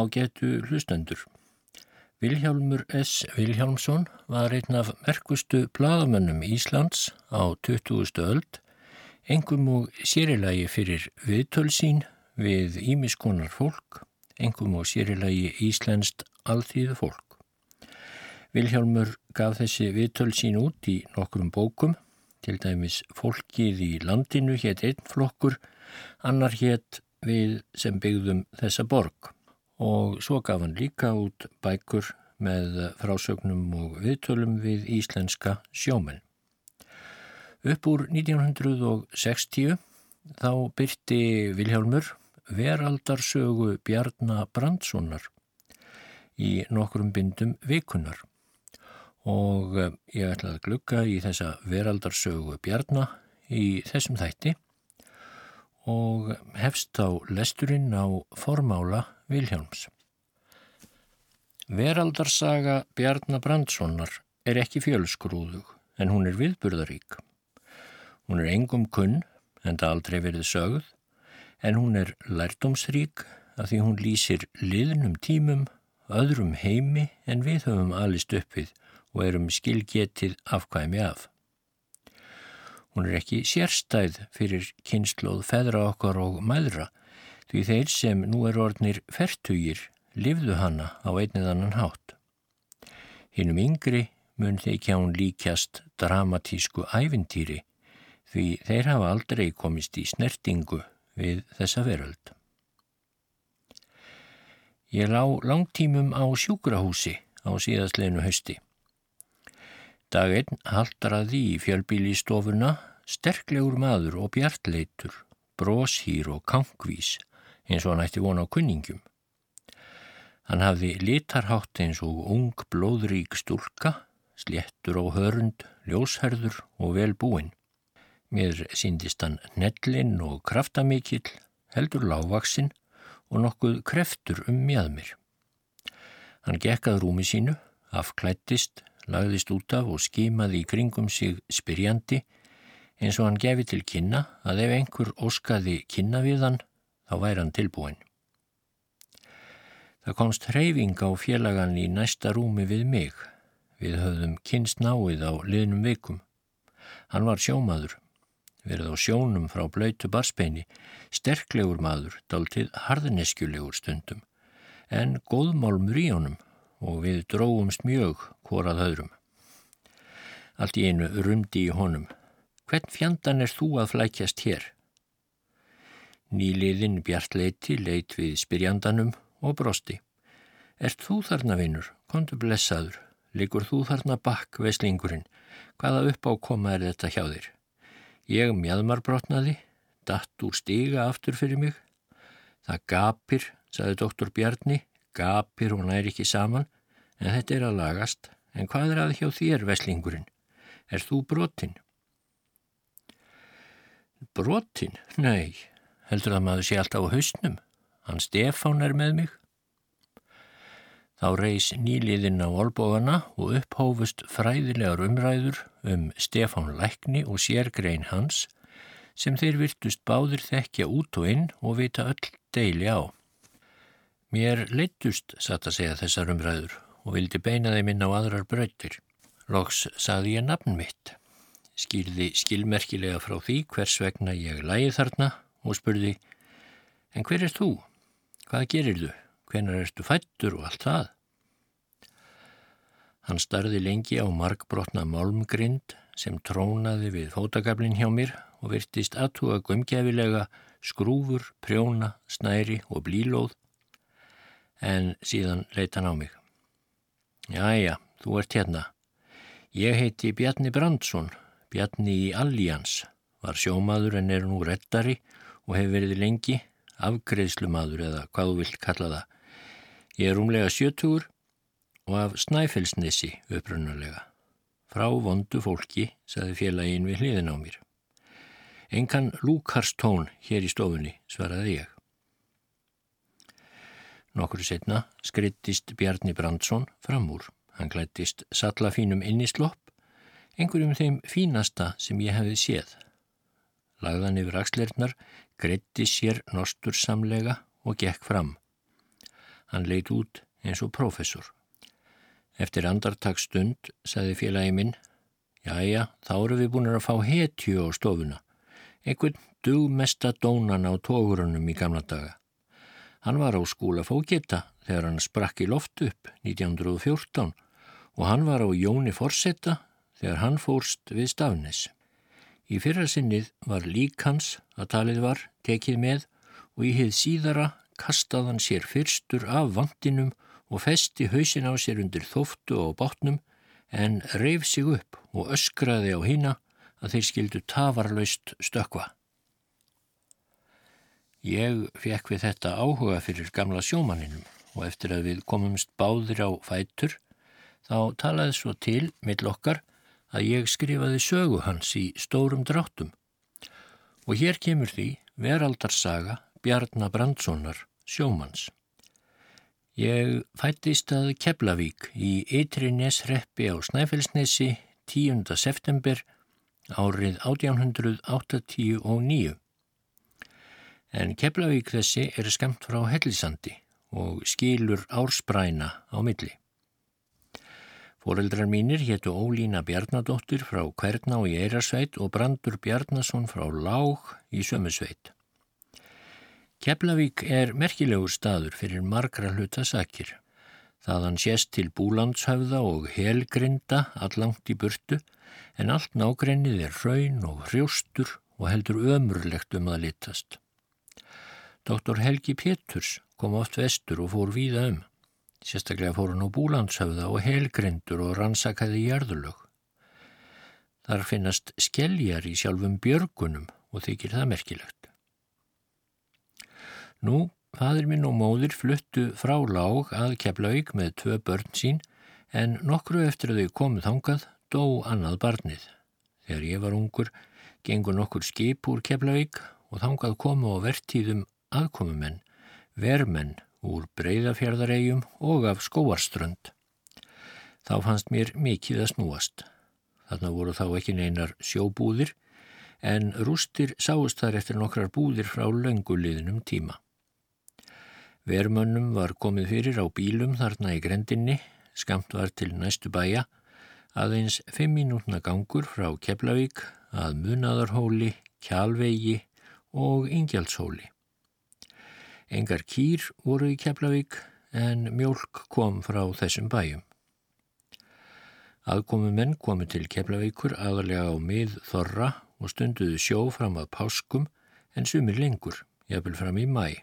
á getu hlustendur. Vilhjálmur S. Vilhjálmsson var einn af merkustu bladamönnum Íslands á 20. öld, engum og sérilagi fyrir viðtölsín við ímiskonar fólk, engum og sérilagi íslenskt alþýðu fólk. Vilhjálmur gaf þessi viðtölsín út í nokkrum bókum, til dæmis Fólkið í landinu hétt einn flokkur, annar hétt við sem byggðum þessa borg og svo gaf hann líka út bækur með frásögnum og viðtölum við íslenska sjómen. Upp úr 1960 þá byrti Vilhjálmur veraldarsögu Bjarnar Brandssonar í nokkrum bindum vikunar og ég ætla að glukka í þessa veraldarsögu Bjarnar í þessum þætti og hefst á lesturinn á formála Vilhjálms. Veraldarsaga Bjarnar Brandssonar er ekki fjölsgrúðug en hún er viðburðarík. Hún er engum kunn en það aldrei verið sögð en hún er lærdomsrík að því hún lýsir liðnum tímum, öðrum heimi en við höfum alist uppið og erum skilgetið afkvæmi af. Hún er ekki sérstæð fyrir kynnslóð feðra okkar og maðra því þeir sem nú er orðnir fertugir livðu hana á einnið annan hátt. Hinnum yngri mun þeikja hún líkjast dramatísku ævintýri því þeir hafa aldrei komist í snertingu við þessa veröld. Ég lá langtímum á sjúkrahúsi á síðastleinu hausti. Dag einn haldraði í fjölbíli stofuna sterklegur maður og bjartleitur, bróshýr og kankvís eins og hann ætti vona á kunningum. Hann hafði litarhátt eins og ung blóðrík stúlka, sléttur á hörund, ljósherður og vel búinn. Mér síndist hann nellinn og kraftamikill, heldur lágvaksinn og nokkuð kreftur um mjöðmir. Hann gekkað rúmi sínu, afklættist, lagðist út af og skimaði í kringum sig spyrjandi eins og hann gefi til kynna að ef einhver óskaði kynna við hann þá væri hann tilbúin. Það komst hreyfing á félagan í næsta rúmi við mig. Við höfðum kynst náið á liðnum vikum. Hann var sjómaður, verið á sjónum frá blöytu barspeini, sterklegur maður, dáltið harðneskjulegur stundum, en góðmálmur í honum og við dróumst mjög hvorað höðrum. Allt í einu rumdi í honum. Hvern fjandan er þú að flækjast hér? Nýliðin bjartleiti leit við spyrjandanum og brosti. Er þú þarna vinnur? Kondu blessaður. Liggur þú þarna bakk, veslingurinn? Hvaða uppákoma er þetta hjá þér? Ég mjadmarbrotnaði, datt úr stiga aftur fyrir mig. Það gapir, saði doktor Bjarni, gapir og næri ekki saman, en þetta er að lagast. En hvað er að hjá þér, veslingurinn? Er þú brotinn? Brotinn? Nei, heldur að maður sé alltaf á hausnum. Hann Stefán er með mig. Þá reys nýliðinn á olbóðana og upphófust fræðilegar umræður um Stefán Lækni og sérgrein hans sem þeir virtust báðir þekkja út og inn og vita öll deili á. Mér leittust, satt að segja þessar umræður og vildi beina þeim inn á aðrar bröytir. Loks saði ég nafn mitt, skýrði skilmerkilega frá því hvers vegna ég lægi þarna og spurði, en hver er þú? Hvað gerir þú? Hvenar ertu fættur og allt það? Hann starði lengi á markbrotna málmgrind sem trónaði við fótagablin hjá mér og virtist aðtúa gömgefilega skrúfur, prjóna, snæri og blílóð en síðan leita hann á mig. Jæja, þú ert hérna. Ég heiti Bjarni Brandsson, Bjarni í Allians, var sjómaður en er nú rettari og hefur verið lengi, afgreðslumadur eða hvað þú vilt kalla það. Ég er umlega sjötugur og af snæfellsnessi upprunnulega. Frá vondu fólki, saði félagin við hliðin á mér. Engan lúkarstón hér í stofunni, svaraði ég. Nokkur setna skreittist Bjarni Brandsson fram úr. Hann klættist sallafínum inn í slopp, einhverjum þeim fínasta sem ég hefði séð. Lagðan yfir axleirnar, greitti sér nostursamlega og gekk fram. Hann leit út eins og prófessor. Eftir andartagsstund sagði félagi minn, Jæja, þá eru við búin að fá hetju á stofuna. Einhvern dugmesta dónan á tógurunum í gamla daga. Hann var á skúla fókita þegar hann sprakk í loft upp 1914 og hann var á Jóni Forsetta þegar hann fórst við Stafnes. Í fyrra sinnið var lík hans að talið var tekið með og í hið síðara kastað hann sér fyrstur af vandinum og festi hausin á sér undir þóftu og bátnum en reyf sig upp og öskraði á hína að þeir skildu tafarlaust stökva. Ég fekk við þetta áhuga fyrir gamla sjómaninum og eftir að við komumst báðir á fætur þá talaði svo til mill okkar að ég skrifaði sögu hans í stórum dráttum. Og hér kemur því veraldarsaga Bjarnar Brandssonar sjómans. Ég fættist að Keflavík í Eitri Nesreppi á Snæfellsnesi 10. september árið 1889. En Keflavík þessi er skamt frá Hellisandi og skilur ársbræna á milli. Fóreldrar mínir héttu Ólína Bjarnadóttir frá Kverná í Eirarsveit og Brandur Bjarnason frá Lág í Sömusveit. Keflavík er merkilegur staður fyrir margra hluta sakir. Þaðan sést til búlandshöfða og helgrinda allangt í burtu en allt nágrennið er raun og hrjóstur og heldur ömurlegt um að litast. Doktor Helgi Péturs kom oft vestur og fór víða um. Sérstaklega fór hann á búlandshöfða og helgrindur og rannsakaði jærðulög. Þar finnast skelljar í sjálfum björgunum og þykir það merkilegt. Nú, fadur minn og móðir fluttu frá lág að Keflavík með tvö börn sín en nokkru eftir að þau komið þangað dó annað barnið. Þegar ég var ungur gengur nokkur skip úr Keflavík og þangað komu á vertíðum aðkomumenn, vermenn úr breyðafjörðaregjum og af skóarströnd. Þá fannst mér mikið að snúast. Þarna voru þá ekki neinar sjóbúðir en rústir sáust þar eftir nokkrar búðir frá lönguliðnum tíma. Vermönnum var komið fyrir á bílum þarna í grendinni, skamt var til næstu bæja, aðeins fimm mínútna gangur frá Keflavík að Munadarhóli, Kjálvegi og Ingjaldshóli. Engar kýr voru í Keflavík en mjölk kom frá þessum bæjum. Aðkomi menn komi til Keflavíkur aðalega á mið þorra og stunduðu sjó fram að páskum en sumir lengur, jafnvel fram í mæ.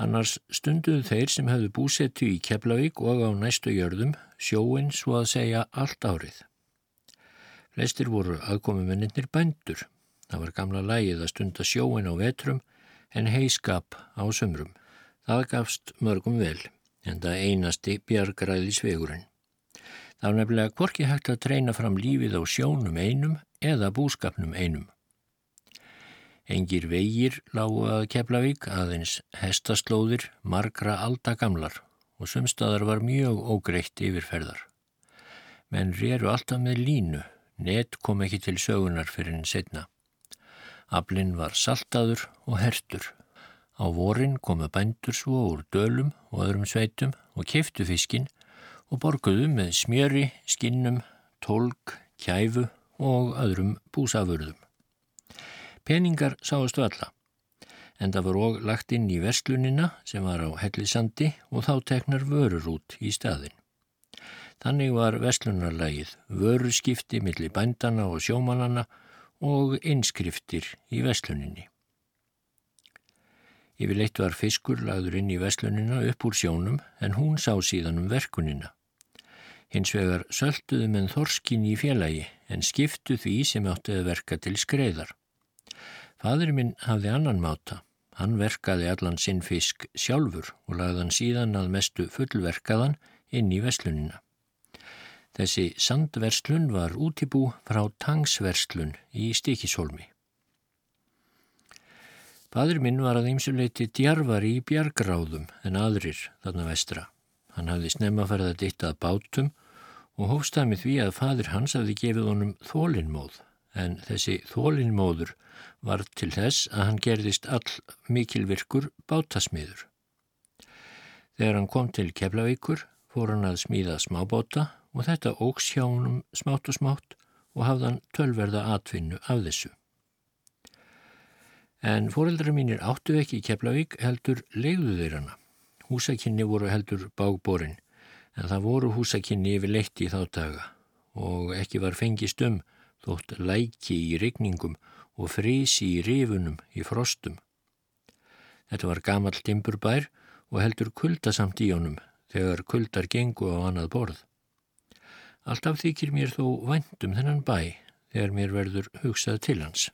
Annars stunduðu þeir sem hefðu búsettu í Keflavík og á næstu jörðum sjóin svo að segja allt árið. Flestir voru aðkomumenninir bændur. Það var gamla lægið að stunda sjóin á vetrum en heiskap á sömrum. Það gafst mörgum vel, en það einasti bjargræði svegurinn. Það var nefnilega hvorki hægt að treyna fram lífið á sjónum einum eða búskapnum einum. Engir vegir lágu að Keflavík aðeins hestaslóðir margra aldagamlar og sumstaðar var mjög ógreitt yfirferðar. Menn réru alltaf með línu, net kom ekki til sögunar fyrir henn setna. Ablinn var saltaður og hertur. Á vorin komu bændur svo úr dölum og öðrum sveitum og keiftu fiskin og borguðu með smjöri, skinnum, tólk, kæfu og öðrum búsafurðum. Peningar sáustu alla, en það var og lagt inn í vestlunina sem var á hellisandi og þá teknar vörur út í staðin. Þannig var vestlunarlægið vöruskipti millir bændana og sjómanana og inskriftir í vestluninni. Yfirleitt var fiskur lagður inn í vestlunina upp úr sjónum en hún sá síðan um verkunina. Hins vegar sölduðu menn þorskin í félagi en skiptu því sem átti að verka til skreiðar. Fadur minn hafði annan máta. Hann verkaði allan sinn fisk sjálfur og lagðan síðan að mestu fullverkaðan inn í veslunina. Þessi sandverslun var útibú frá tangsverslun í Stikishólmi. Fadur minn var að ýmsuleiti djarfari í bjargráðum en aðrir þarna vestra. Hann hafði snemma farið að ditta að bátum og hófstað með því að fadur hans hafði gefið honum þólinnmóð en þessi þólinnmóður var til þess að hann gerðist all mikilvirkur bátasmiður. Þegar hann kom til Keflavíkur fór hann að smíða smábóta og þetta óks hjá honum smátt og smátt og hafðan tölverða atvinnu af þessu. En fóreldra mínir áttu ekki í Keflavík heldur leiðu þeir hana. Húsakinni voru heldur bágborin en það voru húsakinni yfir leitt í þá daga og ekki var fengist um þótt læki í rigningum og frísi í rifunum í frostum. Þetta var gamal timburbær og heldur kuldasamt í honum þegar kuldar gengu á annað borð. Alltaf þykir mér þó vendum þennan bæ þegar mér verður hugsað til hans.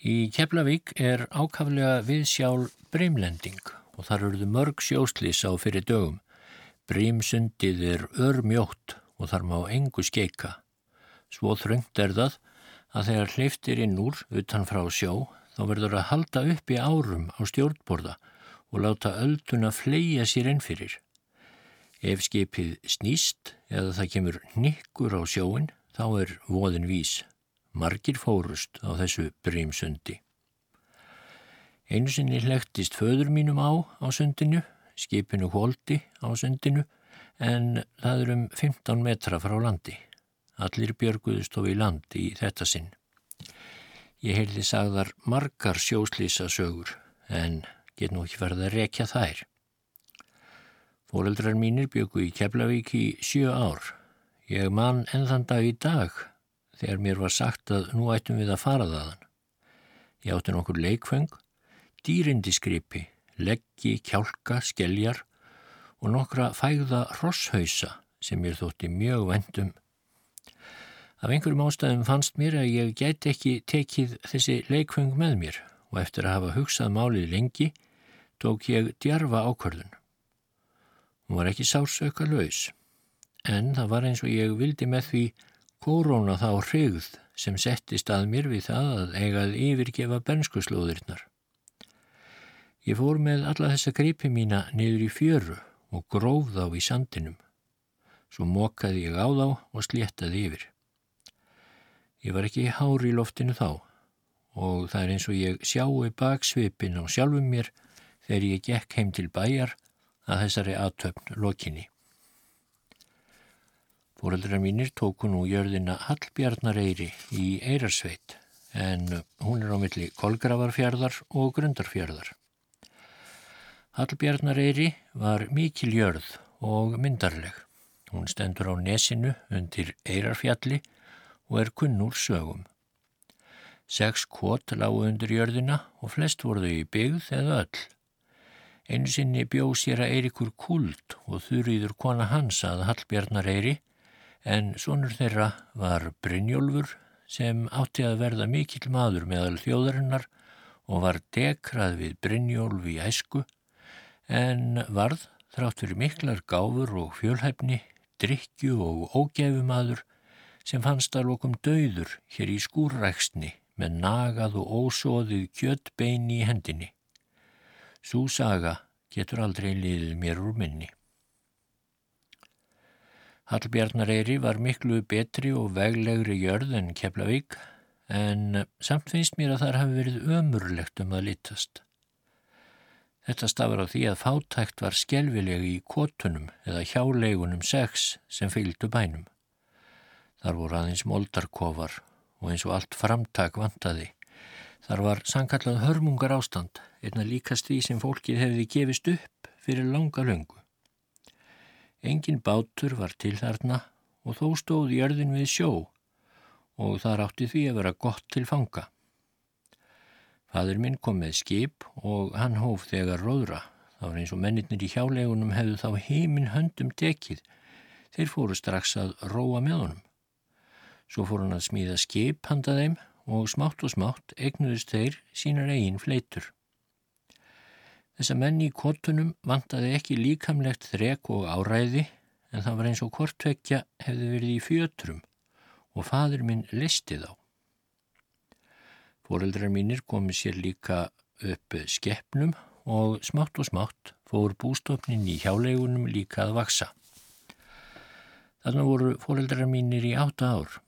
Í Keflavík er ákaflega við sjálf breymlending og þar eruðu mörg sjóslís á fyrir dögum. Breymsundið er örmjótt og þar má engu skeika. Svo þröngt er það að þegar hleyftir inn úr utan frá sjó þá verður að halda upp í árum á stjórnborða og láta ölduna fleia sér inn fyrir. Ef skipið snýst eða það kemur nikkur á sjóin, þá er voðin vís. Margir fórust á þessu brímsundi. Einu sinni hlektist föður mínum á á sundinu, skipinu hóldi á sundinu, en það er um 15 metra frá landi. Allir björguðust ofið land í þetta sinn. Ég heildi sagðar margar sjóslýsa sögur, en get nú ekki verið að rekja þær. Fóreldrar mínir byggu í Keflavík í sjö ár. Ég man ennþann dag í dag þegar mér var sagt að nú ættum við að fara þaðan. Ég átti nokkur leikfeng, dýrindiskripi, leggi, kjálka, skeljar og nokkra fægða rosshausa sem mér þótti mjög vendum. Af einhverjum ástæðum fannst mér að ég gæti ekki tekið þessi leikfeng með mér og eftir að hafa hugsað málið lengi tók ég djarfa ákvörðun. Hún var ekki sársauka laus, en það var eins og ég vildi með því kóróna þá hrigð sem settist að mér við það að eigað yfirgefa bernskuslóðirnar. Ég fór með alla þessa greipi mína niður í fjöru og gróf þá í sandinum. Svo mókaði ég á þá og sléttaði yfir. Ég var ekki hári í loftinu þá og það er eins og ég sjáu baksvipin á sjálfum mér þegar ég gekk heim til bæjar að þessari aðtöfn lokinni. Fóreldrar mínir tóku nú jörðina Hallbjarnareyri í Eirarsveit en hún er á milli Kolgravarfjörðar og Grundarfjörðar. Hallbjarnareyri var mikil jörð og myndarleg. Hún stendur á nesinu undir Eirarfjalli og er kunnur sögum. Seks kvot lágu undir jörðina og flest voru þau í byggð eða öll. Einu sinni bjó sér að Eirikur kult og þurriður kona hans að Hallbjarnar Eiri en sonur þeirra var Brynjólfur sem átti að verða mikill maður meðal þjóðarinnar og var dekrað við Brynjólf í æsku en varð þrátt fyrir miklar gáfur og fjölhæfni, drikju og ógefumadur sem fannst að lokum döður hér í skúrræksni með nagað og ósóðið kjöttbeini í hendinni. Sú saga getur aldrei liðið mér úr minni. Hallbjarnareyri var miklu betri og veglegri jörð en Keflavík en samt finnst mér að þar hafi verið ömurlegt um að litast. Þetta stafur á því að fátækt var skjelvilegi í kótunum eða hjáleigunum sex sem fylgdu bænum. Þar voru aðeins moldarkofar og eins og allt framtak vantaði. Þar var sankallað hörmungar ástand einna líkast því sem fólkið hefði gefist upp fyrir langa löngu. Engin bátur var til þarna og þó stóð jörðin við sjó og þar átti því að vera gott til fanga. Fadur minn kom með skip og hann hóf þegar róðra. Það var eins og mennirnir í hjálegunum hefðu þá heiminn höndum tekið. Þeir fóru strax að róa með honum. Svo fór hann að smíða skip handa þeim og smátt og smátt egnuðist þeir sínar eigin fleitur. Þessa menni í kottunum vantaði ekki líkamlegt þrek og áræði en það var eins og kortvekja hefði verið í fjötrum og fadur minn listi þá. Fóreldrar mínir komið sér líka upp skeppnum og smátt og smátt fór bústofnin í hjáleigunum líka að vaksa. Þannig voru fóreldrar mínir í átta ár.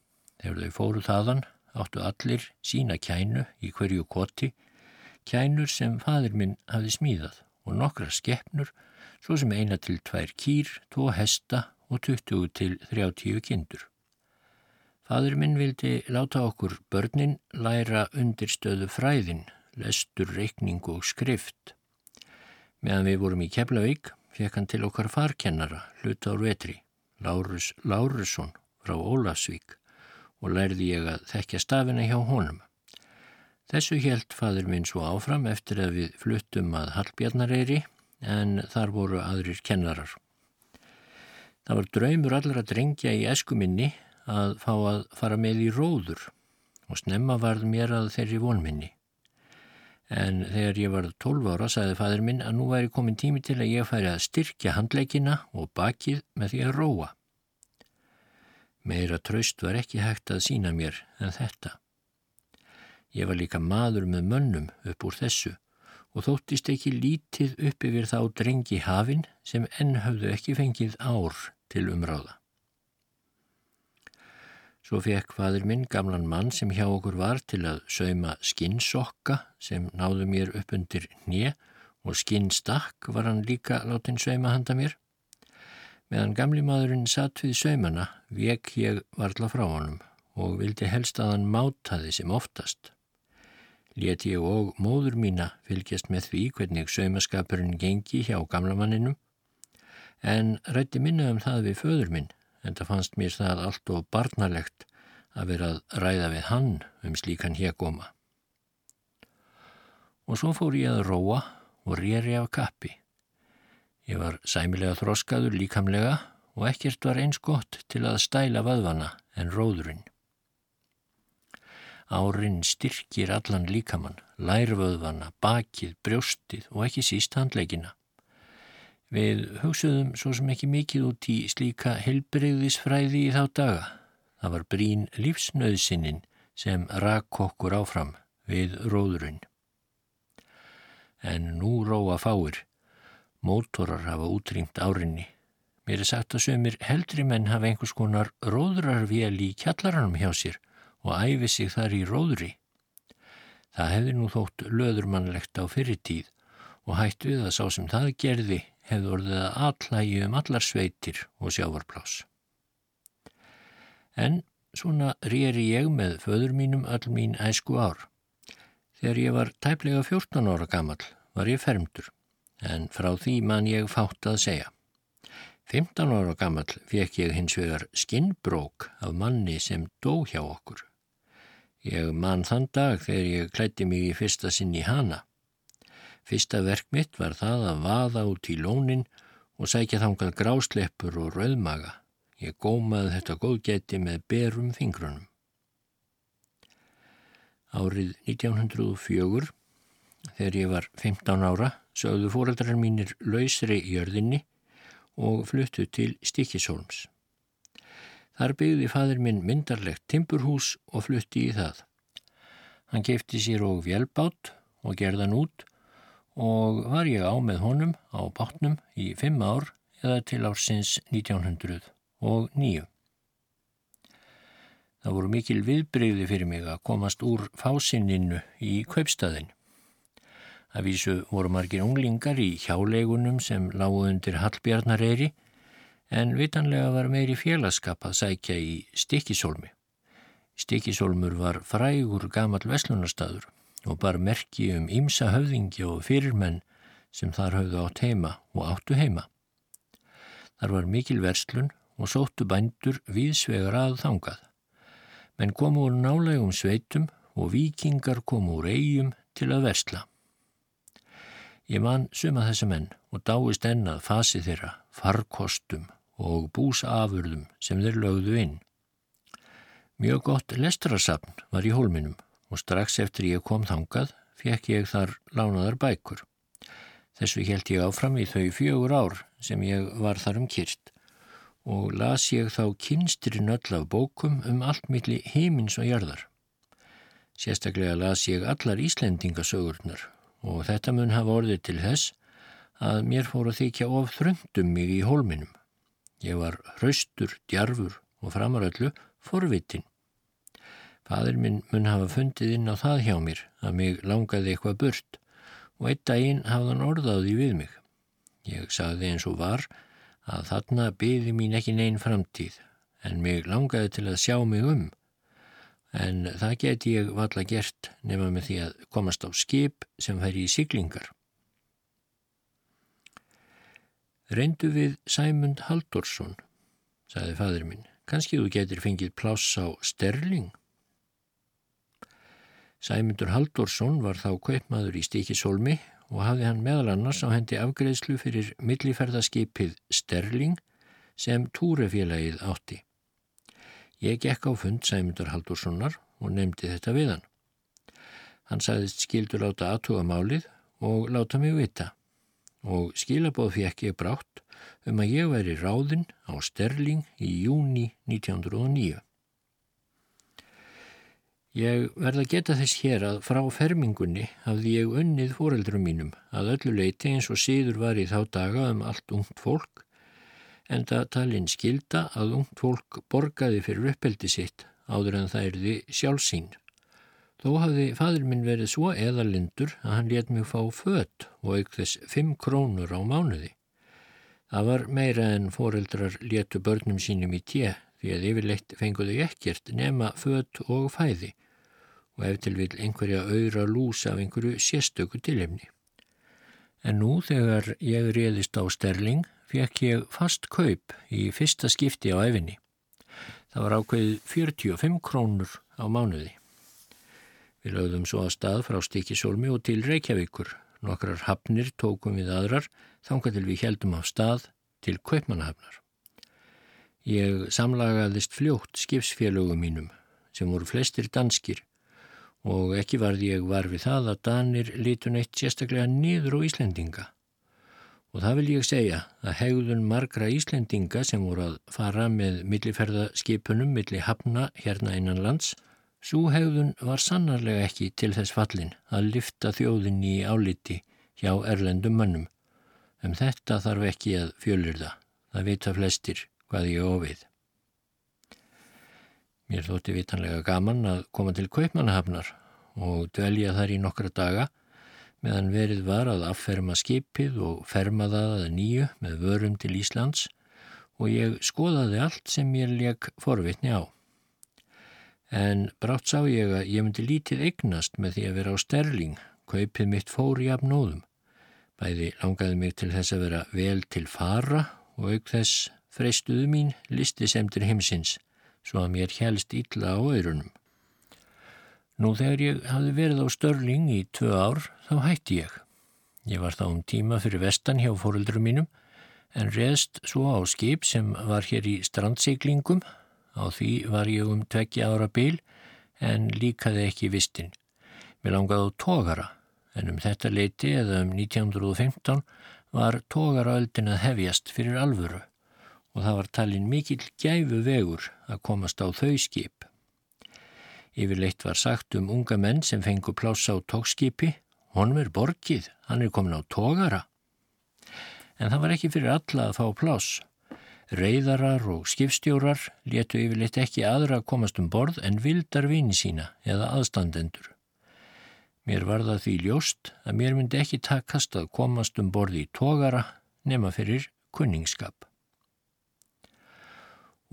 Þegar þau fóru þaðan áttu allir sína kænu í hverju koti kænur sem fadir minn hafi smíðað og nokkra skeppnur svo sem eina til tvær kýr, tvo hesta og 20 til 30 kindur. Fadur minn vildi láta okkur börnin læra undirstöðu fræðin, lestur, reikning og skrift. Meðan við vorum í Keflavík fekk hann til okkar farkennara, hluta ár vetri, Lárus Lárusson frá Ólafsvík og lærði ég að þekkja stafina hjá honum. Þessu helt fadur minn svo áfram eftir að við fluttum að Hallbjarnareyri en þar voru aðrir kennarar. Það var draumur allra drengja í eskuminni að fá að fara með í róður og snemma varð mér að þeirri vonminni. En þegar ég var 12 ára sagði fadur minn að nú væri komin tími til að ég færi að styrkja handleikina og bakið með því að róa. Meira tröst var ekki hægt að sína mér en þetta. Ég var líka maður með mönnum upp úr þessu og þóttist ekki lítið upp yfir þá drengi hafinn sem enn hafðu ekki fengið ár til umráða. Svo fekk fadur minn gamlan mann sem hjá okkur var til að sauma skinnsokka sem náðu mér upp undir hnje og skinnstakk var hann líka látin sauma handa mér. Meðan gamli maðurinn satt við saumana vek ég varla frá honum og vildi helst að hann mátaði sem oftast. Let ég og móður mína fylgjast með því hvernig saumaskapurinn gengi hjá gamlamanninum en rætti minna um það við föður minn en það fannst mér það allt og barnalegt að vera að ræða við hann um slíkan hegóma. Og svo fór ég að róa og rýri af kappi. Ég var sæmilega þroskaður líkamlega og ekkert var eins gott til að stæla vöðvana en róðurinn. Árin styrkir allan líkamann, lærvöðvana, bakið, brjóstið og ekki síst handleikina. Við hugsuðum svo sem ekki mikið út í slíka helbreyðisfræði í þá daga. Það var brín lífsnöðsinnin sem rakk okkur áfram við róðurinn. En nú róa fáir. Mótorar hafa útrýmt árinni. Mér er sagt að sömur heldri menn hafa einhvers konar róðurarvél í kjallaranum hjá sér og æfi sig þar í róðuri. Það hefði nú þótt löðurmannlegt á fyrirtíð og hætt við að sá sem það gerði hefði orðið að allægi um allar sveitir og sjávarplás. En svona rýri ég með föður mínum öll mín æsku ár. Þegar ég var tæplega 14 ára gammal var ég fermdur, en frá því man ég fátt að segja. 15 ára gammal fekk ég hins vegar skinnbrók af manni sem dó hjá okkur. Ég man þann dag þegar ég klætti mig í fyrsta sinn í hana. Fyrsta verk mitt var það að vaða út í lónin og sækja þangað grásleppur og rauðmaga. Ég gómaði þetta góðgæti með berum fingrunum. Árið 1904, þegar ég var 15 ára, sögðu fóreldrar mínir lausri í jörðinni og fluttu til Stikisholms. Þar byggði fadur minn myndarlegt timburhús og flutti í það. Hann kefti sér og vjelbátt og gerðan út og var ég á með honum á bátnum í fimm ár eða til ársins 1909. Það voru mikil viðbreyði fyrir mig að komast úr fásinninu í kaupstæðin. Það vísu voru margir unglingar í hjáleigunum sem lágu undir Hallbjarnareyri en vitanlega var meiri félagskap að sækja í Stikisólmi. Stikisólmur var frægur gamal veslunarstaður og bar merki um ímsa höfðingi og fyrirmenn sem þar höfðu átt heima og áttu heima. Þar var mikil verslun og sóttu bændur viðsvegar að þangað. Menn komu úr nálegum sveitum og vikingar komu úr eigum til að versla. Ég man suma þessi menn og dáist ennað fasi þeirra, farkostum og búsafurðum sem þeir lögðu inn. Mjög gott lestrasafn var í hólminum og strax eftir ég kom þangað fekk ég þar lánaðar bækur. Þessu held ég áfram í þau fjögur ár sem ég var þar um kyrst og las ég þá kynstrin öll af bókum um allt milli heimins og jarðar. Sérstaklega las ég allar Íslendingasögurnar og þetta mun hafa orðið til þess að mér fór að þykja of þröndum mig í hólminum. Ég var hraustur, djarfur og framaröllu forvitin Fadur minn mun hafa fundið inn á það hjá mér að mig langaði eitthvað burt og eitt daginn hafði hann orðaði við mig. Ég sagði eins og var að þarna byði mín ekki neinn framtíð en mig langaði til að sjá mig um. En það geti ég valla gert nema með því að komast á skip sem færi í siglingar. Reyndu við Sæmund Haldorsson, sagði fadur minn. Kanski þú getur fengið pláss á Sterling? Sæmundur Haldorsson var þá kaupmaður í Stíkisólmi og hafði hann meðal annars á hendi afgreðslu fyrir milliferðaskipið Sterling sem túrefélagið átti. Ég gekk á fund Sæmundur Haldurssonar og nefndi þetta við hann. Hann sagðist skildur láta aðtuga málið og láta mig vita og skilabóð fekk ég brátt um að ég væri ráðinn á Sterling í júni 1909. Ég verða geta þess hér að frá fermingunni hafði ég unnið fóreldrum mínum að öllu leiti eins og síður var í þá daga um allt ungt fólk en það talinn skilda að ungt fólk borgaði fyrir uppeldi sitt áður en það erði sjálfsín. Þó hafði fadur minn verið svo eðalindur að hann let mig fá fött og auk þess fimm krónur á mánuði. Það var meira en fóreldrar letu börnum sínum í tje því að yfirleitt fenguðu ekkert nema fött og fæði og ef til vil einhverja auðra lús af einhverju sérstöku tilhemni. En nú þegar ég réðist á Sterling fekk ég fast kaup í fyrsta skipti á efinni. Það var ákveðið 45 krónur á mánuði. Við lögðum svo að stað frá Stikisólmi og til Reykjavíkur. Nokkrar hafnir tókum við aðrar þángar til við heldum af stað til Kaupmannahafnar. Ég samlagaðist fljótt skipsfélögum mínum sem voru flestir danskir og ekki varði ég var við það að Danir lítun eitt sérstaklega niður á Íslendinga. Og það vil ég segja að hegðun margra Íslendinga sem voru að fara með milliferðaskipunum milli hafna hérna innan lands, svo hegðun var sannarlega ekki til þess fallin að lyfta þjóðin í áliti hjá erlendum mönnum. Um þetta þarf ekki að fjölur það. Það vita flestir hvað ég ofið. Mér þótti vitanlega gaman að koma til Kaupmannahafnar og dvelja þar í nokkra daga meðan verið var að afferma skipið og ferma það að nýju með vörum til Íslands og ég skoðaði allt sem ég leik forvitni á. En brátt sá ég að ég myndi lítið eignast með því að vera á sterling, kaupið mitt fór í afnóðum. Bæði langaði mig til þess að vera vel til fara og auk þess freistuðu mín listi semtur heimsins svo að mér helst illa á öyrunum. Nú þegar ég hafði verið á Störling í tvö ár þá hætti ég. Ég var þá um tíma fyrir vestan hjá fóröldurum mínum en reðst svo á skip sem var hér í strandsiglingum. Á því var ég um tveggja ára bil en líkaði ekki vistin. Mér langaði á tógara en um þetta leiti eða um 1915 var tógaraöldin að hefjast fyrir alvöru og það var talin mikill gæfu vegur að komast á þau skip. Yfirleitt var sagt um unga menn sem fengu plássa á tókskipi, honum er borgið, hann er komin á tógara. En það var ekki fyrir alla að fá pláss. Reyðarar og skipstjórar letu yfirleitt ekki aðra að komast um borð en vildar vini sína eða aðstandendur. Mér var það því ljóst að mér myndi ekki takast að komast um borði í tógara nema fyrir kunningskap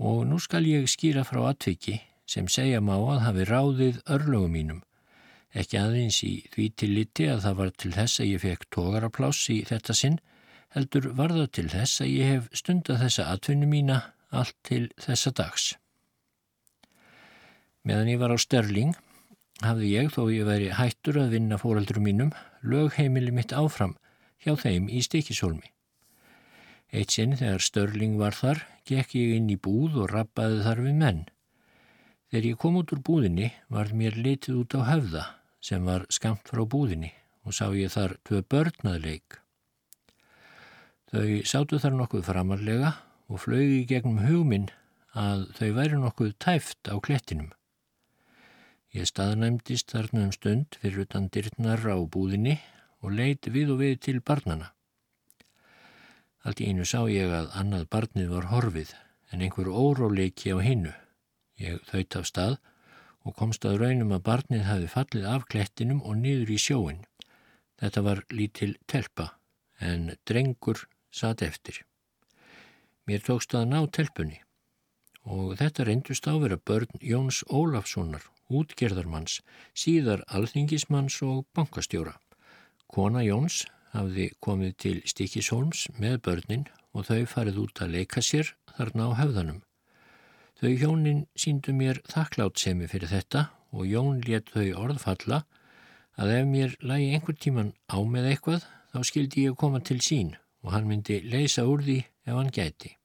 og nú skal ég skýra frá atviki sem segja má að hafi ráðið örlögum mínum. Ekki aðeins í því til liti að það var til þess að ég fekk tógarapláss í þetta sinn, heldur var það til þess að ég hef stundað þessa atvinnu mína allt til þessa dags. Meðan ég var á Störling hafði ég, þó ég væri hættur að vinna fóraldurum mínum, lögheimili mitt áfram hjá þeim í stikisólmi. Eitt sinn þegar Störling var þar, gekk ég inn í búð og rappaði þar við menn. Þegar ég kom út úr búðinni var mér litið út á höfða sem var skamt frá búðinni og sá ég þar tvö börnaðleik. Þau sátu þar nokkuð framarlega og flögi gegnum hugminn að þau væri nokkuð tæft á klettinum. Ég staðnæmdist þarna um stund fyrir utan dyrtnar á búðinni og leiti við og við til barnana. Allt í einu sá ég að annað barnið var horfið en einhver óróleiki á hinnu. Ég þaut af stað og komst að raunum að barnið hafi fallið af klettinum og niður í sjóin. Þetta var lítil telpa en drengur satt eftir. Mér tókst að ná telpunni og þetta reyndust á vera börn Jóns Ólafssonar, útgerðarmanns, síðar alþingismanns og bankastjóra. Kona Jóns hafði komið til Stikishólms með börnin og þau farið út að leika sér þarna á höfðanum. Þau hjónin síndu mér þakklátsemi fyrir þetta og Jón let þau orðfalla að ef mér lægi einhver tíman á með eitthvað þá skildi ég koma til sín og hann myndi leysa úr því ef hann gæti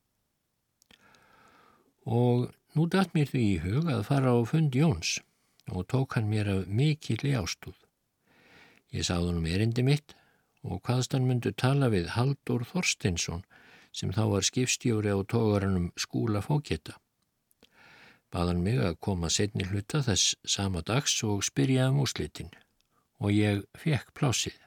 og nú datt mér því í hug að fara á fund Jóns og tók hann mér af mikill í ástúð. Ég sáð hann um erindi mitt og hvaðst hann myndu tala við Haldur Þorstinsson sem þá var skipstjóri á tógarannum skúla fókjeta. Baðan mig að koma setni hluta þess sama dags og spyrja um úslitin og ég fekk plásið.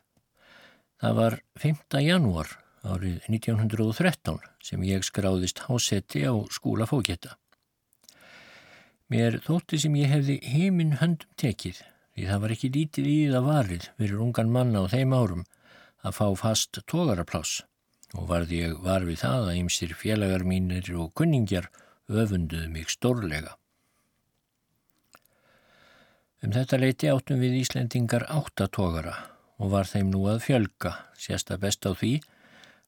Það var 5. janúar árið 1913 sem ég skráðist hásetti á skúla fókjetta. Mér þótti sem ég hefði heiminn höndum tekið því það var ekki lítið í það varið fyrir ungan manna á þeim árum að fá fast tógarapláss og varði ég var við það að ymsir félagar mínir og kunningjar öfunduðu mig stórlega. Um þetta leiti áttum við Íslendingar áttatógara og var þeim nú að fjölga, sérsta best á því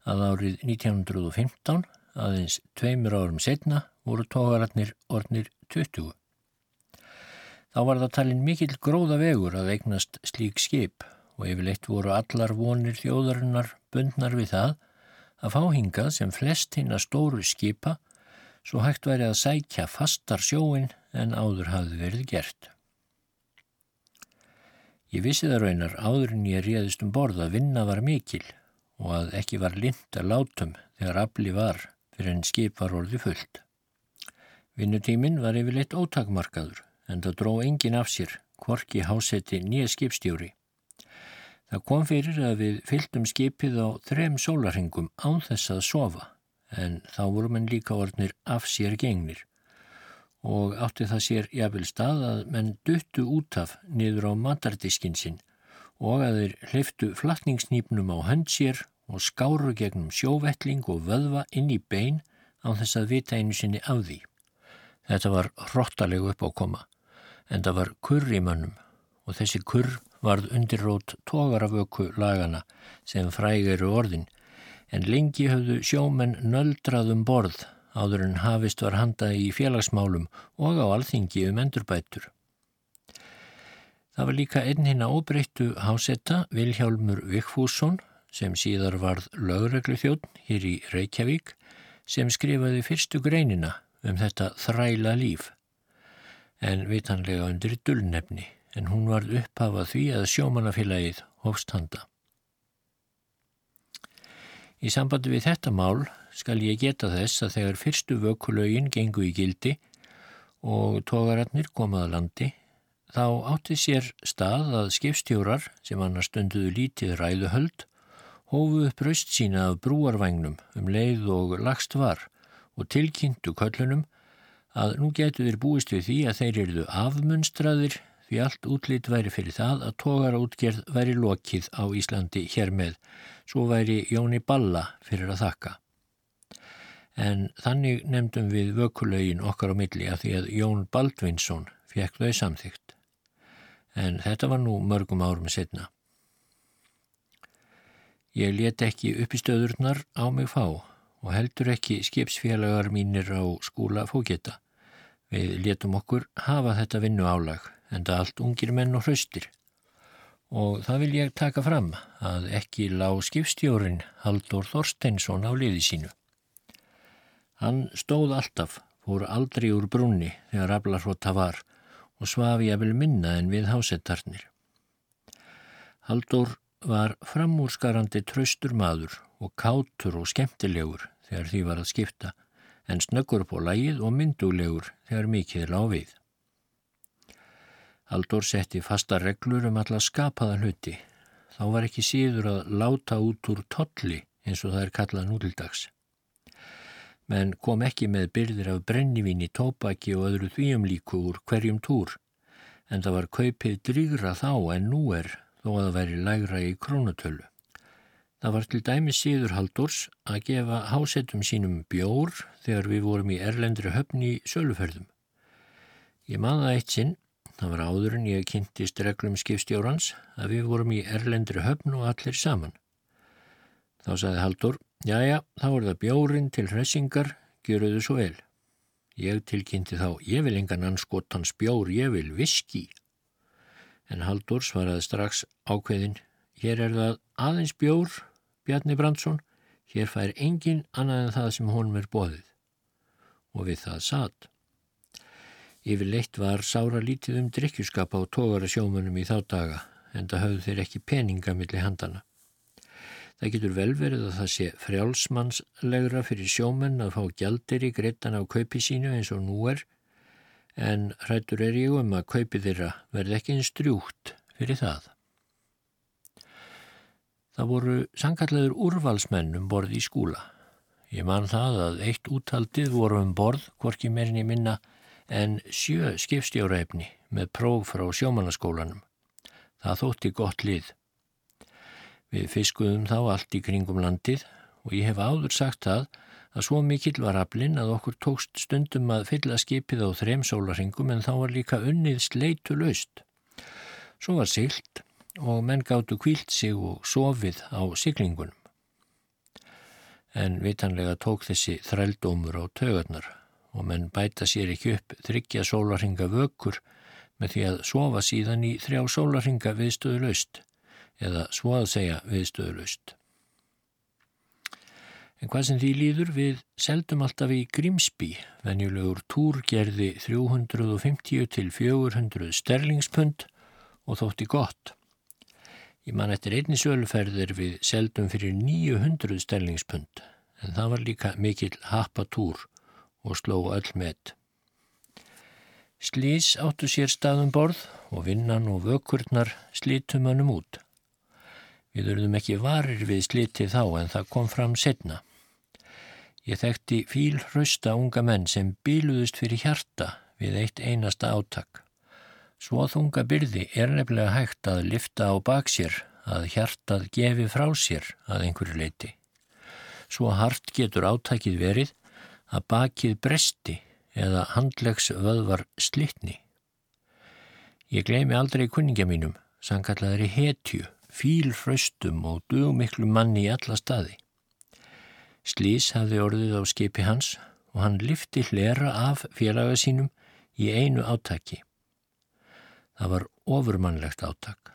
að árið 1915, aðeins tveimur árum setna, voru tógararnir ornir 20. Þá var það talin mikill gróða vegur að eignast slík skip og yfirleitt voru allar vonir þjóðarinnar bundnar við það að fá hingað sem flest hinn að stóru skipa svo hægt væri að sækja fastar sjóin en áður hafði verið gert. Ég vissi það raunar áður en ég réðist um borð að vinna var mikil og að ekki var lind að látum þegar afli var fyrir en skip var orði fullt. Vinnutíminn var yfirleitt ótakmarkaður en það dró engin af sér, kvorki hásetti nýja skipstjóri. Það kom fyrir að við fylgdum skipið á þrem sólarhingum án þess að sofa en þá voru menn líka orðnir af sér gengnir og átti það sér jafnvel stað að menn duttu út af niður á matardiskin sinn og að þeir hliftu flatningsnýpnum á hönd sér og skáru gegnum sjóvettling og vöðva inn í bein á þess að vita einu sinni af því. Þetta var hróttalegu upp á koma, en það var kurr í mönnum og þessi kurr varð undirrót tógaraföku lagana sem frægir orðin, en lengi höfðu sjómenn nöldraðum borð áður en hafist var handaði í félagsmálum og á alþingi um endurbætur. Það var líka einn hinn að óbreyttu hásetta Vilhjálmur Vikfússon sem síðar varð lögreglu þjótt hér í Reykjavík sem skrifaði fyrstu greinina um þetta þræla líf en vitanlega undir dullnefni en hún varð upphafað því að sjómanafélagið hófst handa. Í sambandi við þetta mál skal ég geta þess að þegar fyrstu vökulögin gengu í gildi og tógararnir komaða landi Þá átti sér stað að skipstjórar sem annar stunduðu lítið ræðuhöld hófu upp raust sína af brúarvagnum um leið og lagst var og tilkynntu köllunum að nú getur þeir búist við því að þeir eruðu afmunstraðir því allt útlýtt væri fyrir það að tógara útgerð væri lokið á Íslandi hér með, svo væri Jóni Balla fyrir að þakka. En þannig nefndum við vökulögin okkar á milli að því að Jón Baldvinsson fekk þau samþygt en þetta var nú mörgum árum setna. Ég let ekki upp í stöðurnar á mig fá og heldur ekki skipsfélagar mínir á skúla fóketa. Við letum okkur hafa þetta vinnu álag en það allt ungir menn og hraustir. Og það vil ég taka fram að ekki lág skipstjórin Haldur Þorsteinsson á liði sínu. Hann stóð alltaf, fór aldrei úr brunni þegar aflarhóta var og svaf ég að vel minna en við hásettarnir. Haldur var framúrskarandi tröstur maður og kátur og skemmtilegur þegar því var að skipta, en snöggur på lægið og myndulegur þegar mikið lág við. Haldur setti fasta reglur um alla skapaða hluti. Þá var ekki síður að láta út úr tolli eins og það er kallað nútildags menn kom ekki með byrðir af brennivín í tópaki og öðru þvíum líku úr hverjum túr, en það var kaupið drýgra þá en nú er þó að það væri lægra í krónutölu. Það var til dæmi síður Haldurs að gefa hásettum sínum bjór þegar við vorum í erlendri höfn í söluferðum. Ég maða eitt sinn, það var áður en ég kynntist reglum skipstjórans, að við vorum í erlendri höfn og allir saman. Þá saði Haldur, já já, þá er það bjórin til hressingar, gjöruðu svo vel. Ég tilkynnti þá, ég vil engan anskotans bjór, ég vil viski. En Haldur svaraði strax ákveðin, hér er það aðeins bjór, Bjarni Brandsson, hér fær engin annað en það sem honum er bóðið. Og við það satt. Yfirleitt var sára lítið um drikkjuskap á tógara sjómanum í þá daga, en það höfðu þeir ekki peninga millir handana. Það getur vel verið að það sé frjálsmannslegra fyrir sjómenn að fá gjaldir í greittan á kaupi sínu eins og nú er, en hrættur er ég um að kaupi þeirra verði ekki einn strjúkt fyrir það. Það voru sangallegur úrvalsmenn um borð í skúla. Ég man það að eitt úthaldið voru um borð, hvorki meirinni minna, en sjö skipstjóraefni með próf frá sjómanaskólanum. Það þótti gott lið. Við fiskuðum þá allt í kringum landið og ég hef áður sagt það að svo mikill var aflinn að okkur tókst stundum að fylla skipið á þrem sólaringum en þá var líka unnið sleitu laust. Svo var silt og menn gáttu kvílt sig og sofið á siglingunum. En vitanlega tók þessi þrældómur á tögarnar og menn bæta sér ekki upp þryggja sólarhinga vökkur með því að sofa síðan í þrjá sólarhinga viðstöðu laust eða svo að segja viðstöðu laust. En hvað sem því líður við seldum alltaf í Grímsby, venjulegur túr gerði 350 til 400 sterlingspund og þótti gott. Ég man eftir einni söluferðir við seldum fyrir 900 stellingspund en það var líka mikill happatúr og sló öll með. Slís áttu sér staðum borð og vinnan og vökkurnar slítum hannum út. Við urðum ekki varir við slítið þá en það kom fram setna. Ég þekkti fíl hrausta unga menn sem bíluðust fyrir hjarta við eitt einasta áttak. Svo þunga byrði er nefnilega hægt að lifta á baksér að hjartað gefi frá sér að einhverju leiti. Svo hart getur átækið verið að bakið bresti eða handlegs vöðvar slittni. Ég gleymi aldrei kunningja mínum, sangallaðri hetju, fílfraustum og dugmiklu manni í alla staði. Slís hafði orðið á skipi hans og hann lifti hlera af félaga sínum í einu átaki. Það var ofurmannlegt áttak,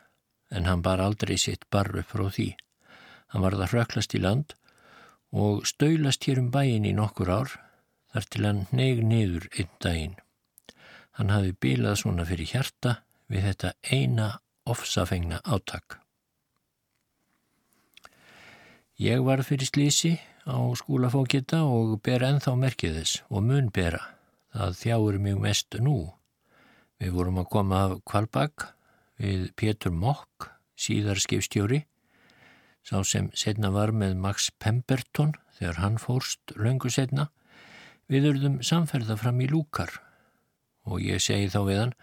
en hann bar aldrei sitt barru frá því. Hann var það hröklast í land og stöylast hér um bæin í nokkur ár, þar til hann neig niður einn daginn. Hann hafi bílað svona fyrir hjarta við þetta eina ofsafengna áttak. Ég var fyrir slísi á skúlafókita og ber enþá merkiðis og mun bera. Það þjáur mjög mest nú Við vorum að koma af Kvalbakk við Pétur Mokk, síðar skipstjóri, sá sem setna var með Max Pemberton þegar hann fórst löngu setna. Við urðum samferða fram í lúkar og ég segi þá við hann,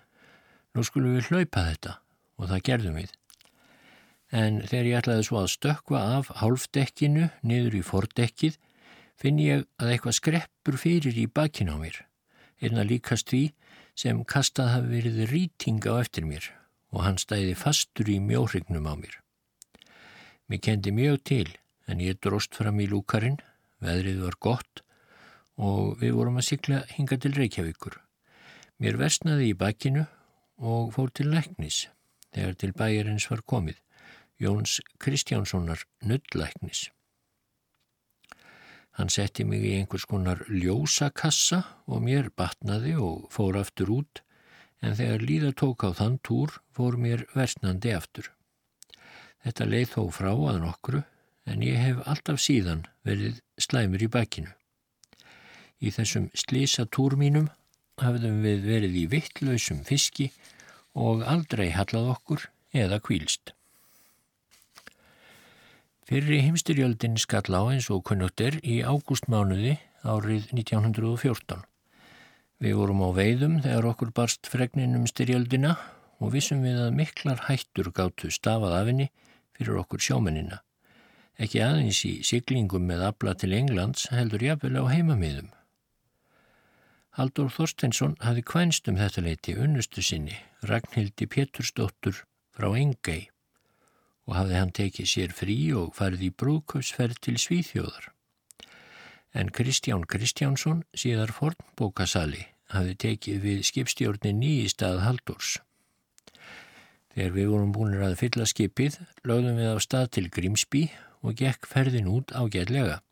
nú skulum við hlaupa þetta og það gerðum við. En þegar ég ætlaði svo að stökka af hálfdekkinu niður í fordekkið finn ég að eitthvað skreppur fyrir í bakin á mér. Einna líkast því sem kastað hafi verið rýting á eftir mér og hann stæði fastur í mjóhrygnum á mér. Mér kendi mjög til en ég dróst fram í lúkarinn, veðrið var gott og við vorum að sykla hinga til Reykjavíkur. Mér versnaði í bakkinu og fór til Læknis þegar til bæjarins var komið, Jóns Kristjánssonar nuttlæknis. Hann setti mig í einhvers konar ljósakassa og mér batnaði og fór aftur út en þegar líða tók á þann túr fór mér versnandi aftur. Þetta leið þó frá að nokkru en ég hef alltaf síðan verið slæmur í bakkinu. Í þessum slísa túr mínum hafðum við verið í vittlausum fiski og aldrei hallað okkur eða kvílst. Fyrri heimstyrjöldin skall á eins og kunnugtir í ágústmánuði árið 1914. Við vorum á veiðum þegar okkur barst fregnin um styrjöldina og vissum við að miklar hættur gáttu stafað af henni fyrir okkur sjómenina. ekki aðeins í siglingum með abla til Englands heldur jafnvel á heimamiðum. Haldur Þorsteinsson hafi kvænst um þetta leiti unnustu sinni, Ragnhildi Pétursdóttur frá Engei og hafði hann tekið sér frí og farið í brúkausferð til Svíþjóðar. En Kristján Kristjánsson, síðar fornbókasali, hafi tekið við skipstjórnin í stað Haldurs. Þegar við vorum búinir að fylla skipið, lögðum við á stað til Grímsby og gekk ferðin út ágætlega.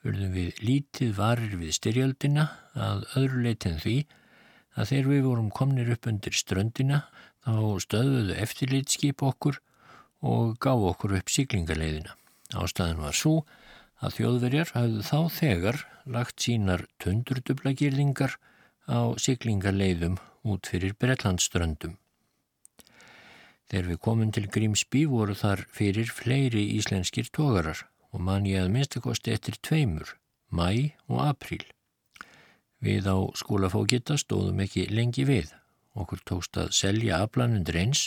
Urðum við lítið varir við styrjöldina að öðru leitin því að þegar við vorum komnir upp undir ströndina þá stöðuðu eftirlitskip okkur og gáðu okkur upp síklingaleiðina. Ástæðin var svo að þjóðverjar hafðu þá þegar lagt sínar tundurdublagirðingar á síklingaleiðum út fyrir Breitlandströndum. Þegar við komum til Grímsby voru þar fyrir fleiri íslenskir tógarar og man ég að minnstakosti eftir tveimur, mæ og apríl. Við á skólafókitta stóðum ekki lengi við. Okkur tókst að selja aflanundur eins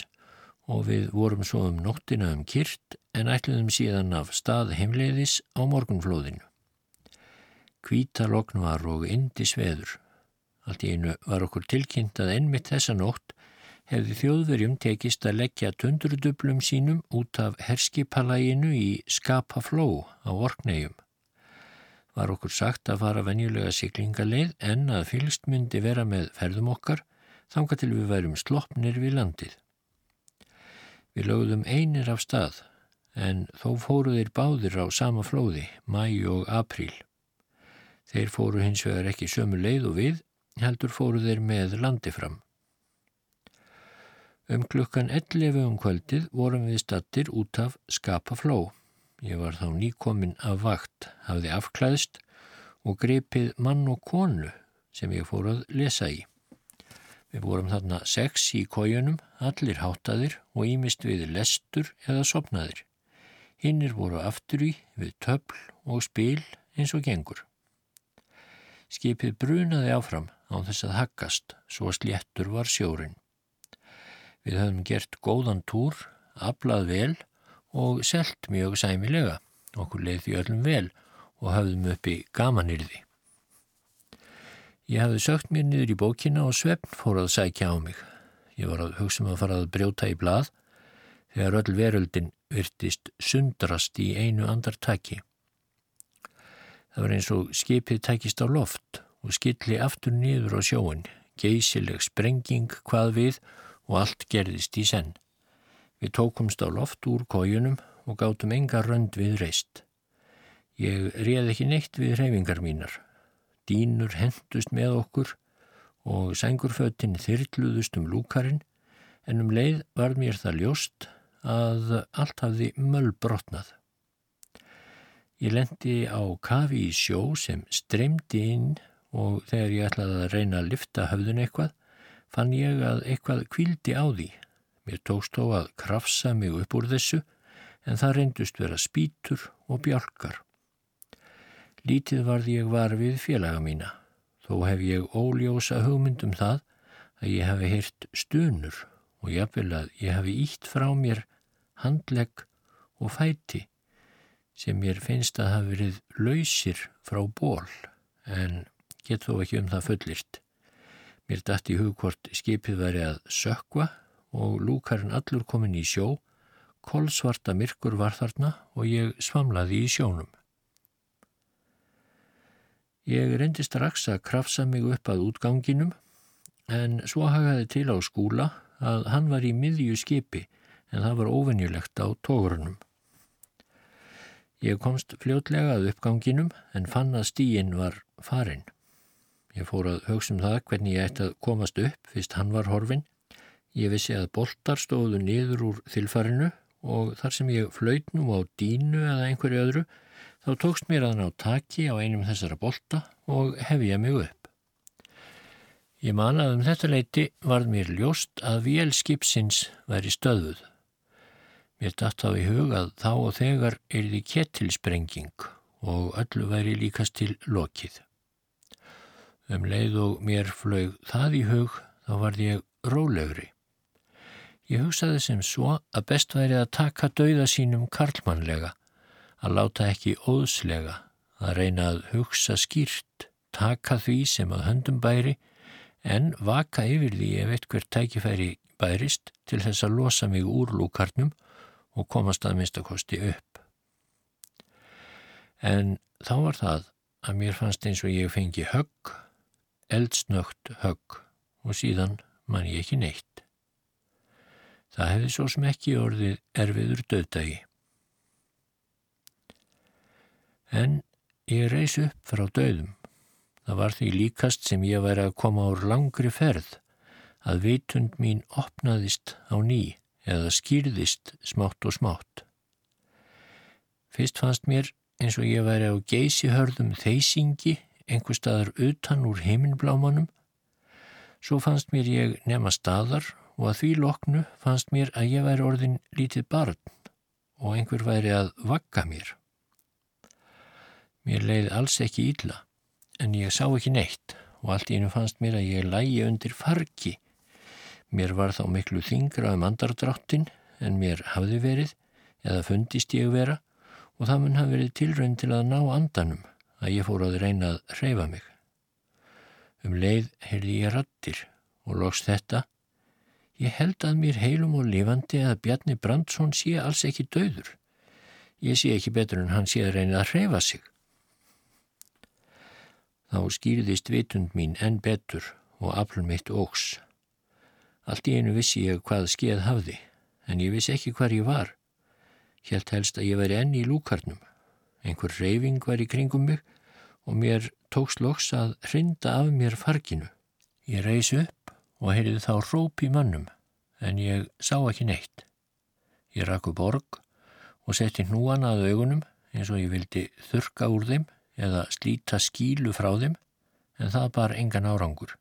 og við vorum svo um nóttina um kyrt en ætluðum síðan af stað heimleiðis á morgunflóðinu. Kvítalogn var og indi sveður. Allt í einu var okkur tilkynnt að ennmitt þessa nótt hefði þjóðverjum tekist að leggja tundurdublum sínum út af herskipalæginu í Skapafló á Orkneium. Var okkur sagt að fara venjulega siklingaleið en að fylgst myndi vera með ferðum okkar þanga til við værum sloppnir við landið. Við lögðum einir af stað en þó fóru þeir báðir á sama flóði, mæ og apríl. Þeir fóru hins vegar ekki sömu leið og við, heldur fóru þeir með landi fram. Um klukkan 11 um kvöldið vorum við stattir út af skapafló. Ég var þá nýkominn af vakt, hafði afklæðst og grepið mann og konu sem ég fór að lesa í. Við vorum þarna sex í kójunum, allir háttaðir og ímist við lestur eða sopnaðir. Hinnir voru aftur í við töfl og spil eins og gengur. Skipið brunaði áfram á þess að haggast, svo sléttur var sjórin. Við höfum gert góðan túr, aflað vel og selt mjög sæmilega. Okkur leiði öllum vel og hafðum uppi gamanirði. Ég hafði sögt mér niður í bókina og svefn fór að sækja á mig. Ég var að hugsa um að fara að brjóta í blað þegar öll veröldin virtist sundrast í einu andartaki. Það var eins og skipið tækist á loft og skilli aftur niður á sjóin, geysileg sprenging hvað við og allt gerðist í senn. Við tókumst á loft úr kójunum og gátum enga rönd við reist. Ég réð ekki neitt við reyfingar mínar. Dínur hendust með okkur og sengurfötinn þyrluðust um lúkarinn en um leið var mér það ljóst að allt hafði möllbrotnað. Ég lendi á kafi í sjó sem streymdi inn og þegar ég ætlaði að reyna að lifta höfðun eitthvað fann ég að eitthvað kvildi á því. Mér tókst þó að krafsa mig upp úr þessu en það reyndust vera spítur og bjálkar. Lítið varði ég var við félaga mína. Þó hef ég óljósa hugmyndum það að ég hefi heyrt stunur og jafnvel að ég hefi ítt frá mér handlegg og fæti sem mér finnst að hafi verið lausir frá ból en get þó ekki um það fullirt. Mér dætt í hug hvort skipið væri að sökva og lúkarinn allur komin í sjó, kolsvarta myrkur var þarna og ég svamlaði í sjónum. Ég reyndi strax að krafsa mig upp að útganginum en svo hagaði til á skúla að hann var í miðju skipi en það var ofennjulegt á tógrunum. Ég komst fljótlega að uppganginum en fann að stíin var farinn. Ég fór að hugsa um það hvernig ég ætti að komast upp fyrst hann var horfin. Ég vissi að boltar stóðu niður úr þilfarinu og þar sem ég flöyt nú á dínu eða einhverju öðru þá tókst mér að ná taki á einum þessara bolta og hefja mig upp. Ég man að um þetta leiti varð mér ljóst að vélskipsins væri stöðuð. Mér datt á í hug að þá og þegar er því kettilsprenging og öllu væri líkast til lokið. Um leið og mér flög það í hug þá varð ég rólegri. Ég hugsaði sem svo að best væri að taka dauða sínum karlmannlega að láta ekki óðslega, að reyna að hugsa skýrt, taka því sem að höndum bæri en vaka yfir því ef eitthvað tækifæri bærist til þess að losa mig úr lúkarnum og komast að minnstakosti upp. En þá var það að mér fannst eins og ég fengi högg, eldsnögt högg og síðan man ég ekki neitt. Það hefði svo sem ekki orðið erfiður döðdagi. En ég reys upp frá döðum. Það var því líkast sem ég væri að koma úr langri ferð að vitund mín opnaðist á ný eða skýrðist smátt og smátt. Fyrst fannst mér eins og ég væri á geysi hörðum þeysingi einhver staðar utan úr heiminblámanum. Svo fannst mér ég nema staðar og að því loknu fannst mér að ég væri orðin lítið barn og einhver væri að vakka mér. Mér leiði alls ekki ílla en ég sá ekki neitt og allt í hennu fannst mér að ég lægi undir fargi Mér var þá miklu þingra um andardráttin en mér hafði verið eða fundist ég vera og það mun hafi verið tilrönd til að ná andanum að ég fór að reyna að hreyfa mig. Um leið heyrði ég rattir og loks þetta. Ég held að mér heilum og lifandi að Bjarni Brandsson sé alls ekki döður. Ég sé ekki betur en hann sé að reyna að hreyfa sig. Þá skýrðist vitund mín enn betur og afl mitt ógs. Allt í einu vissi ég hvað skeið hafði, en ég vissi ekki hvar ég var. Hjælt helst að ég væri enni í lúkarnum. Einhver reyfing var í kringum mig og mér tóks loks að hrinda af mér farginu. Ég reysi upp og heyrði þá róp í mannum, en ég sá ekki neitt. Ég rakku borg og setti hnúan að augunum eins og ég vildi þurka úr þeim eða slíta skílu frá þeim, en það bar engan árangur.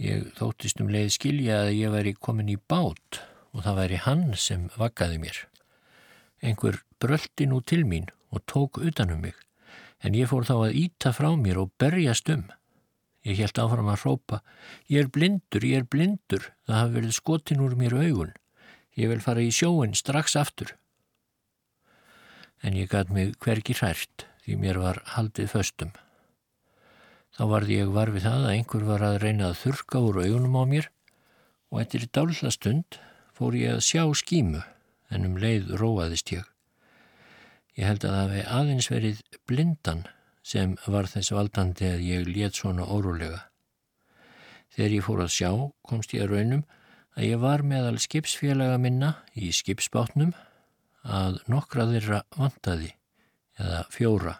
Ég þóttist um leið skilja að ég væri komin í bát og það væri hann sem vakkaði mér. Einhver bröldi nú til mín og tók utanum mig, en ég fór þá að íta frá mér og berjast um. Ég held áfram að hrópa, ég er blindur, ég er blindur, það hafi verið skotin úr mér augun. Ég vil fara í sjóin strax aftur. En ég gæt mig hvergi hrært því mér var haldið föstum. Þá varði ég varfið það að einhver var að reyna að þurka úr augunum á mér og eftir dálla stund fór ég að sjá skímu en um leið róaðist ég. Ég held að það hef aðeins verið blindan sem var þess valdandi að ég let svona órólega. Þegar ég fór að sjá komst ég að raunum að ég var meðal skipsfélaga minna í skipsbátnum að nokkra þeirra vantaði eða fjóra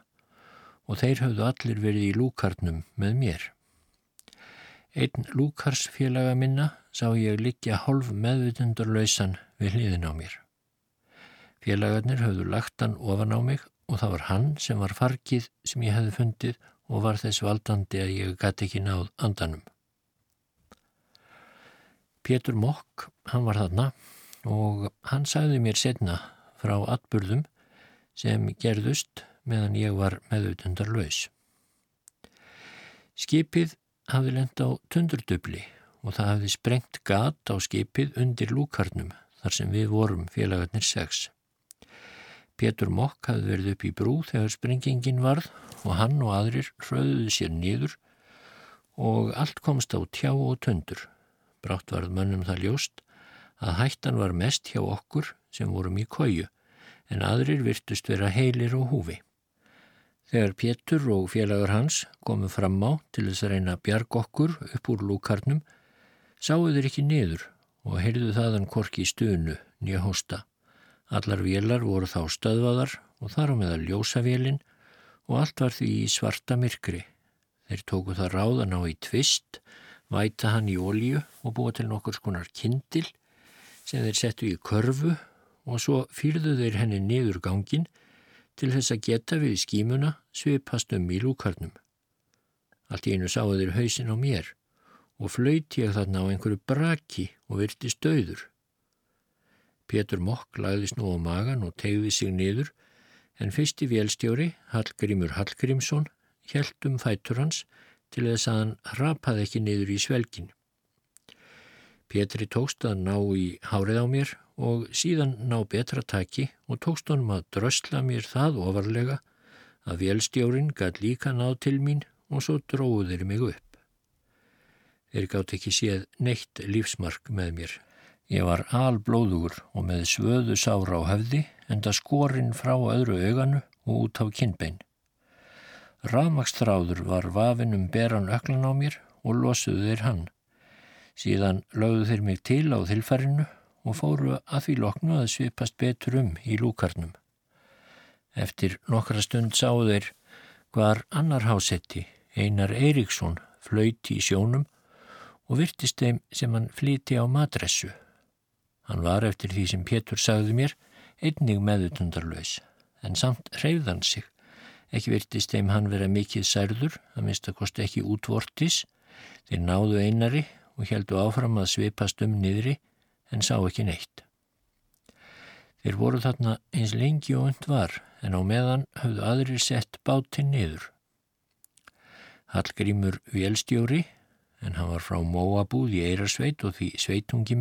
og þeir höfðu allir verið í lúkarnum með mér. Einn lúkarsfélaga minna sá ég likja hálf meðvitundarlausan við hliðin á mér. Félagarnir höfðu lagt hann ofan á mig og það var hann sem var fargið sem ég hefði fundið og var þess valdandi að ég gæti ekki náð andanum. Pétur Mokk, hann var þarna og hann sagði mér setna frá atburðum sem gerðust meðan ég var meðutundar laus. Skipið hafði lend á tundurdubli og það hafði sprengt gat á skipið undir lúkarnum þar sem við vorum félagarnir sex. Pétur Mokk hafði verið upp í brú þegar sprengingin varð og hann og aðrir hröðuði sér nýður og allt komst á tjá og tundur. Brátt varð mönnum það ljóst að hættan var mest hjá okkur sem vorum í kóju en aðrir virtust vera heilir og húfi. Þegar Pétur og félagur hans komu fram á til þess að reyna að bjarga okkur upp úr lúkarnum, sáu þeir ekki niður og heyrðu þaðan korki í stunu nýja hósta. Allar vélar voru þá stöðvaðar og þar á meða ljósavélin og allt var því í svarta myrkri. Þeir tóku það ráðan á í tvist, væta hann í ólíu og búa til nokkur skonar kindil sem þeir settu í körfu og svo fyrðu þeir henni niður gangin til þess að geta við skímuna svipast um í lúkarnum. Allt í einu sáu þeir hausin á mér og flöyti ég þarna á einhverju braki og virti stöður. Pétur Mokk lagðist nú á magan og tegði sig niður en fyrsti vélstjóri, Hallgrímur Hallgrímsson, hjælt um fætur hans til þess að hann rapaði ekki niður í svelgin. Pétri tókst að ná í hárið á mér og síðan ná betra taki og tókst honum að drösla mér það ofarlega að vélstjórin gæt líka náð til mín og svo dróðu þeir mig upp. Þeir gátt ekki séð neitt lífsmark með mér. Ég var alblóður og með svöðu sára á höfði en það skorinn frá öðru auganu og út á kinnbein. Rafmakstráður var vafin um beran öklan á mér og losuðu þeir hann. Síðan lögðu þeir mig til á þilfærinu og fóru að því loknu að svipast betur um í lúkarnum. Eftir nokkra stund sáu þeir hvar annar hásetti, Einar Eiríksson, flöyti í sjónum og virtist þeim sem hann flíti á madressu. Hann var eftir því sem Pétur sagði mér einnig meðutundarlaus, en samt hreyðan sig. Ekki virtist þeim hann vera mikið særður, að mista kosti ekki útvortis, þeir náðu einari og heldu áfram að svipast um niðri en sá ekki neitt. Þeir voru þarna eins lengi og und var en á meðan höfðu aðrir sett bátinn niður. Hallgrímur Vélstjóri, en hann var frá Móabúð í Eirarsveit og því sveitungi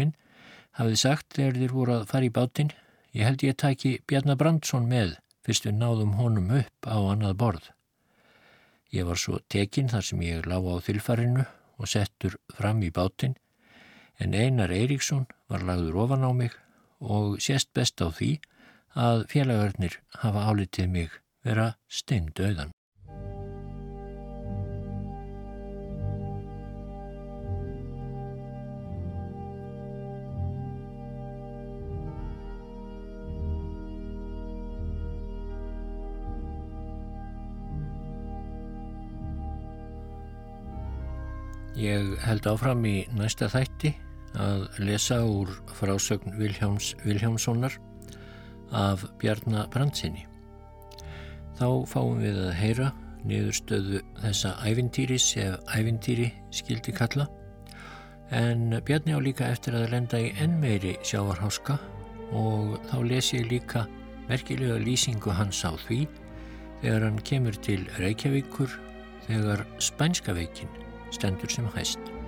hafði sagt þegar þeir voru að fara í bátinn, ég held ég tæki Bjarnar Brandsson með fyrst við náðum honum upp á annað borð. Ég var svo tekinn þar sem ég lág á þylfarinu og settur fram í bátinn en Einar Eiríksson var lagður ofan á mig og sést best á því að félagarnir hafa álitið mig vera steindauðan. Ég held áfram í næsta þætti að lesa úr frásögn Viljáms Viljámssonar af Bjarnar Brandsinni. Þá fáum við að heyra niðurstöðu þessa ævintýris ef ævintýri skildi kalla en Bjarni á líka eftir að lenda í enn meiri sjávarháska og þá les ég líka merkilega lýsingu hans á því þegar hann kemur til Reykjavíkur þegar spænska veikin stendur sem hæst.